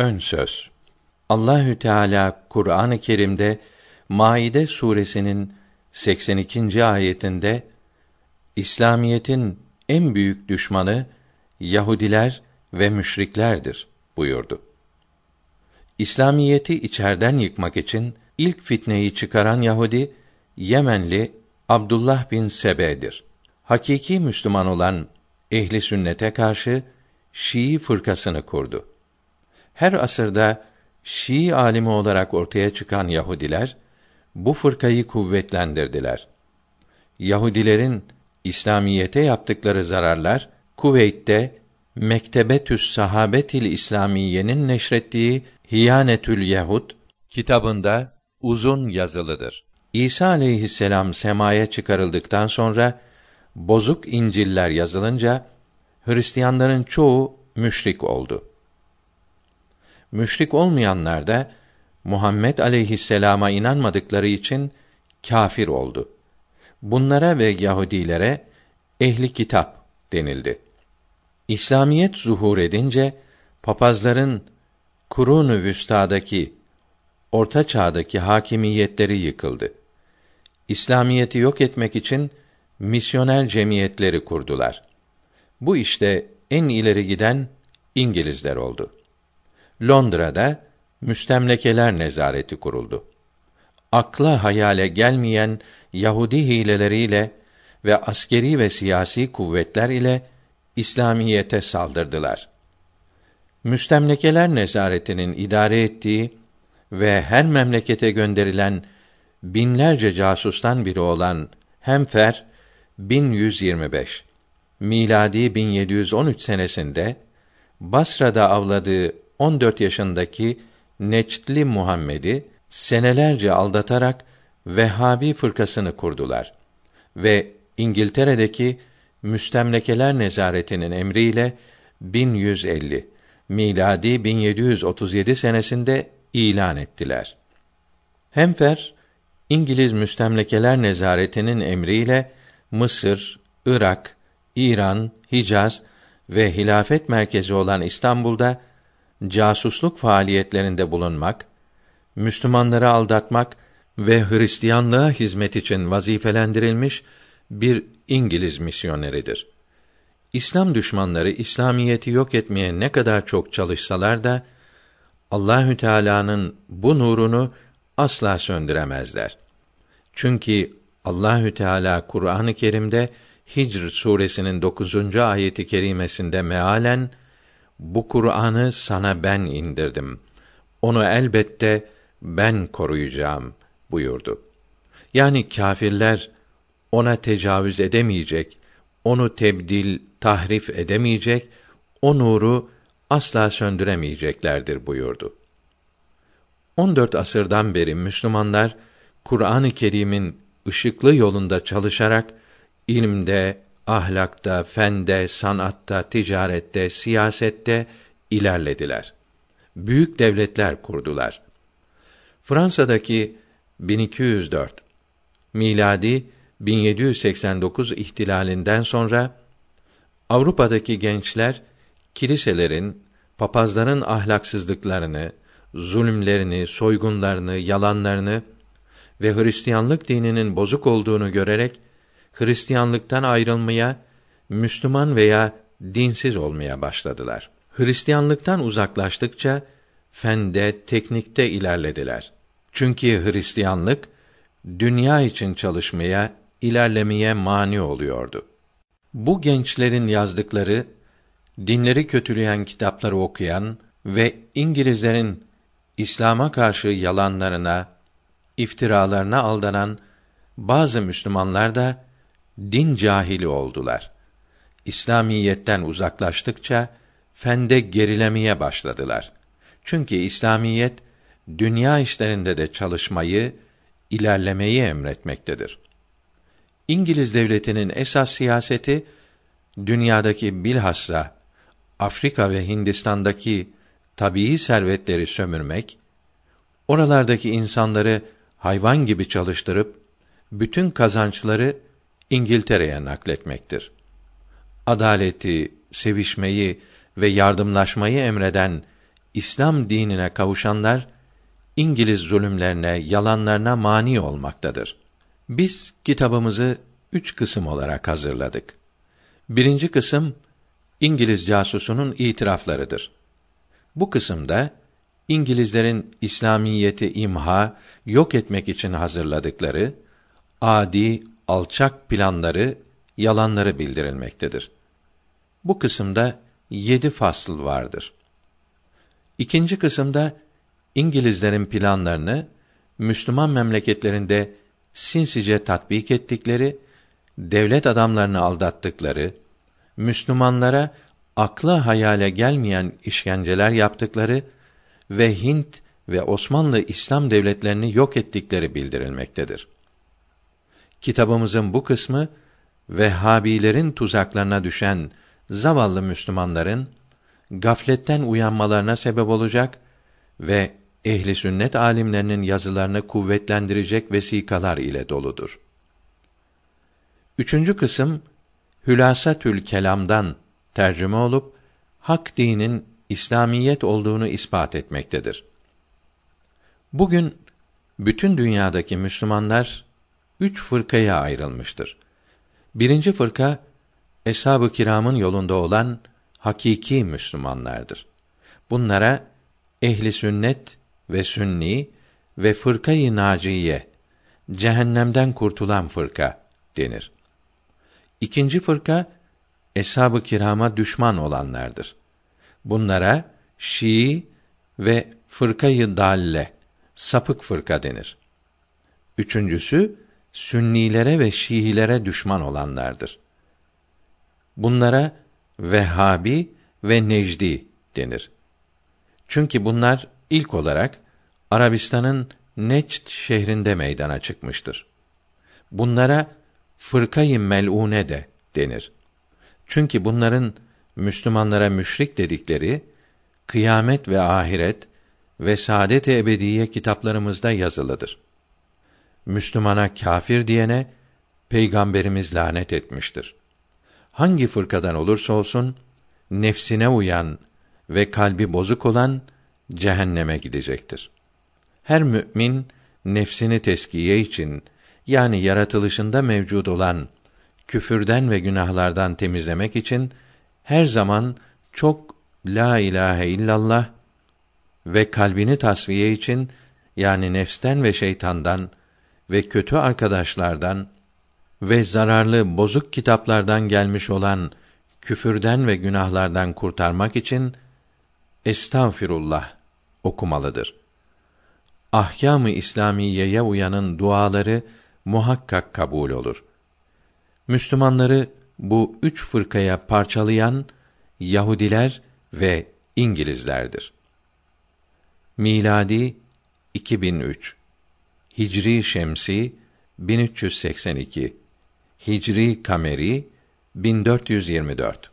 Ön söz. Allahü Teala Kur'an-ı Kerim'de Maide suresinin 82. ayetinde İslamiyetin en büyük düşmanı Yahudiler ve müşriklerdir buyurdu. İslamiyeti içerden yıkmak için ilk fitneyi çıkaran Yahudi Yemenli Abdullah bin Sebe'dir. Hakiki Müslüman olan ehli sünnete karşı Şii fırkasını kurdu. Her asırda Şii alimi olarak ortaya çıkan Yahudiler bu fırkayı kuvvetlendirdiler. Yahudilerin İslamiyete yaptıkları zararlar Kuveyt'te Mektebetüs Sahabetil İslamiyenin neşrettiği Hiyanetül Yahud kitabında uzun yazılıdır. İsa aleyhisselam semaya çıkarıldıktan sonra bozuk İncil'ler yazılınca Hristiyanların çoğu müşrik oldu. Müşrik olmayanlar da Muhammed aleyhisselama inanmadıkları için kafir oldu. Bunlara ve Yahudilere ehli kitap denildi. İslamiyet zuhur edince papazların Kurun-u Vüsta'daki Orta Çağ'daki hakimiyetleri yıkıldı. İslamiyeti yok etmek için misyoner cemiyetleri kurdular. Bu işte en ileri giden İngilizler oldu. Londra'da müstemlekeler nezareti kuruldu. Akla hayale gelmeyen Yahudi hileleriyle ve askeri ve siyasi kuvvetler ile İslamiyete saldırdılar. Müstemlekeler nezaretinin idare ettiği ve her memlekete gönderilen binlerce casustan biri olan Hemfer 1125 miladi 1713 senesinde Basra'da avladığı 14 yaşındaki Neçtli Muhammed'i senelerce aldatarak Vehhabi fırkasını kurdular ve İngiltere'deki müstemlekeler nezaretinin emriyle 1150 miladi 1737 senesinde ilan ettiler. Hemfer İngiliz müstemlekeler nezaretinin emriyle Mısır, Irak, İran, Hicaz ve hilafet merkezi olan İstanbul'da casusluk faaliyetlerinde bulunmak, Müslümanları aldatmak ve Hristiyanlığa hizmet için vazifelendirilmiş bir İngiliz misyoneridir. İslam düşmanları İslamiyeti yok etmeye ne kadar çok çalışsalar da Allahü Teala'nın bu nurunu asla söndüremezler. Çünkü Allahü Teala Kur'an-ı Kerim'de Hicr suresinin 9. ayeti kerimesinde mealen bu Kur'an'ı sana ben indirdim. Onu elbette ben koruyacağım buyurdu. Yani kâfirler ona tecavüz edemeyecek, onu tebdil, tahrif edemeyecek, o nuru asla söndüremeyeceklerdir buyurdu. 14 asırdan beri Müslümanlar Kur'an-ı Kerim'in ışıklı yolunda çalışarak ilimde, ahlakta, fende, sanatta, ticarette, siyasette ilerlediler. Büyük devletler kurdular. Fransa'daki 1204 miladi 1789 ihtilalinden sonra Avrupa'daki gençler kiliselerin, papazların ahlaksızlıklarını, zulümlerini, soygunlarını, yalanlarını ve Hristiyanlık dininin bozuk olduğunu görerek Hristiyanlıktan ayrılmaya, Müslüman veya dinsiz olmaya başladılar. Hristiyanlıktan uzaklaştıkça fende, teknikte ilerlediler. Çünkü Hristiyanlık dünya için çalışmaya, ilerlemeye mani oluyordu. Bu gençlerin yazdıkları dinleri kötüleyen kitapları okuyan ve İngilizlerin İslam'a karşı yalanlarına, iftiralarına aldanan bazı Müslümanlar da din cahili oldular. İslamiyetten uzaklaştıkça fende gerilemeye başladılar. Çünkü İslamiyet dünya işlerinde de çalışmayı, ilerlemeyi emretmektedir. İngiliz devletinin esas siyaseti dünyadaki bilhassa Afrika ve Hindistan'daki tabii servetleri sömürmek, oralardaki insanları hayvan gibi çalıştırıp bütün kazançları İngiltere'ye nakletmektir. Adaleti, sevişmeyi ve yardımlaşmayı emreden İslam dinine kavuşanlar İngiliz zulümlerine, yalanlarına mani olmaktadır. Biz kitabımızı üç kısım olarak hazırladık. Birinci kısım İngiliz casusunun itiraflarıdır. Bu kısımda İngilizlerin İslamiyeti imha, yok etmek için hazırladıkları adi, alçak planları, yalanları bildirilmektedir. Bu kısımda yedi fasıl vardır. İkinci kısımda İngilizlerin planlarını Müslüman memleketlerinde sinsice tatbik ettikleri, devlet adamlarını aldattıkları, Müslümanlara akla hayale gelmeyen işkenceler yaptıkları ve Hint ve Osmanlı İslam devletlerini yok ettikleri bildirilmektedir. Kitabımızın bu kısmı Vehhabilerin tuzaklarına düşen zavallı Müslümanların gafletten uyanmalarına sebep olacak ve ehli sünnet alimlerinin yazılarını kuvvetlendirecek vesikalar ile doludur. Üçüncü kısım Hülasatül Kelam'dan tercüme olup hak dinin İslamiyet olduğunu ispat etmektedir. Bugün bütün dünyadaki Müslümanlar üç fırkaya ayrılmıştır. Birinci fırka eshab-ı kiramın yolunda olan hakiki Müslümanlardır. Bunlara ehli sünnet ve sünni ve fırkayı naciye cehennemden kurtulan fırka denir. İkinci fırka eshab-ı kirama düşman olanlardır. Bunlara Şii ve fırkayı dalle sapık fırka denir. Üçüncüsü Sünnilere ve Şiilere düşman olanlardır. Bunlara Vehhabi ve Necdi denir. Çünkü bunlar ilk olarak Arabistan'ın Neçt şehrinde meydana çıkmıştır. Bunlara fırkayı melune de denir. Çünkü bunların Müslümanlara müşrik dedikleri kıyamet ve ahiret ve saadet-i ebediye kitaplarımızda yazılıdır. Müslümana kâfir diyene peygamberimiz lanet etmiştir. Hangi fırkadan olursa olsun nefsine uyan ve kalbi bozuk olan cehenneme gidecektir. Her mümin nefsini teskiye için yani yaratılışında mevcud olan küfürden ve günahlardan temizlemek için her zaman çok la ilahe illallah ve kalbini tasfiye için yani nefsten ve şeytandan ve kötü arkadaşlardan ve zararlı bozuk kitaplardan gelmiş olan küfürden ve günahlardan kurtarmak için estağfirullah okumalıdır. Ahkâm-ı İslamiyeye uyanın duaları muhakkak kabul olur. Müslümanları bu üç fırkaya parçalayan Yahudiler ve İngilizlerdir. Miladi 2003 Hicri Şemsi 1382 Hicri Kameri 1424